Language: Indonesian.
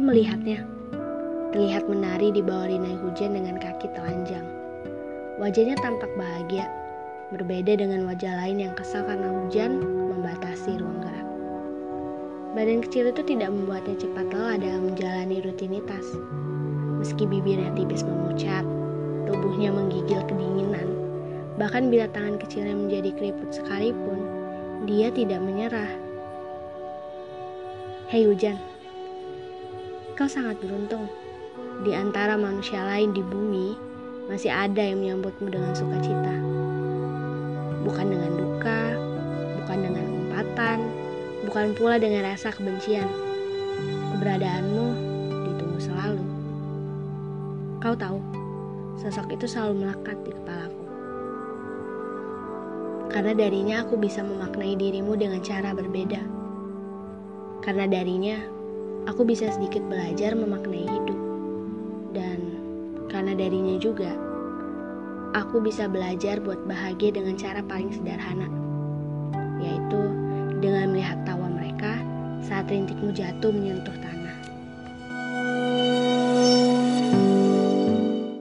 melihatnya. Terlihat menari di bawah rinai hujan dengan kaki telanjang. Wajahnya tampak bahagia, berbeda dengan wajah lain yang kesal karena hujan membatasi ruang gerak. Badan kecil itu tidak membuatnya cepat lelah dalam menjalani rutinitas. Meski bibirnya tipis memucat, tubuhnya menggigil kedinginan. Bahkan bila tangan kecilnya menjadi keriput sekalipun, dia tidak menyerah. Hei hujan, kau sangat beruntung. Di antara manusia lain di bumi, masih ada yang menyambutmu dengan sukacita. Bukan dengan duka, bukan dengan umpatan, bukan pula dengan rasa kebencian. Keberadaanmu ditunggu selalu. Kau tahu, sosok itu selalu melekat di kepalaku. Karena darinya aku bisa memaknai dirimu dengan cara berbeda. Karena darinya, aku bisa sedikit belajar memaknai hidup. Dan karena darinya juga aku bisa belajar buat bahagia dengan cara paling sederhana yaitu dengan melihat tawa mereka saat rintikmu jatuh menyentuh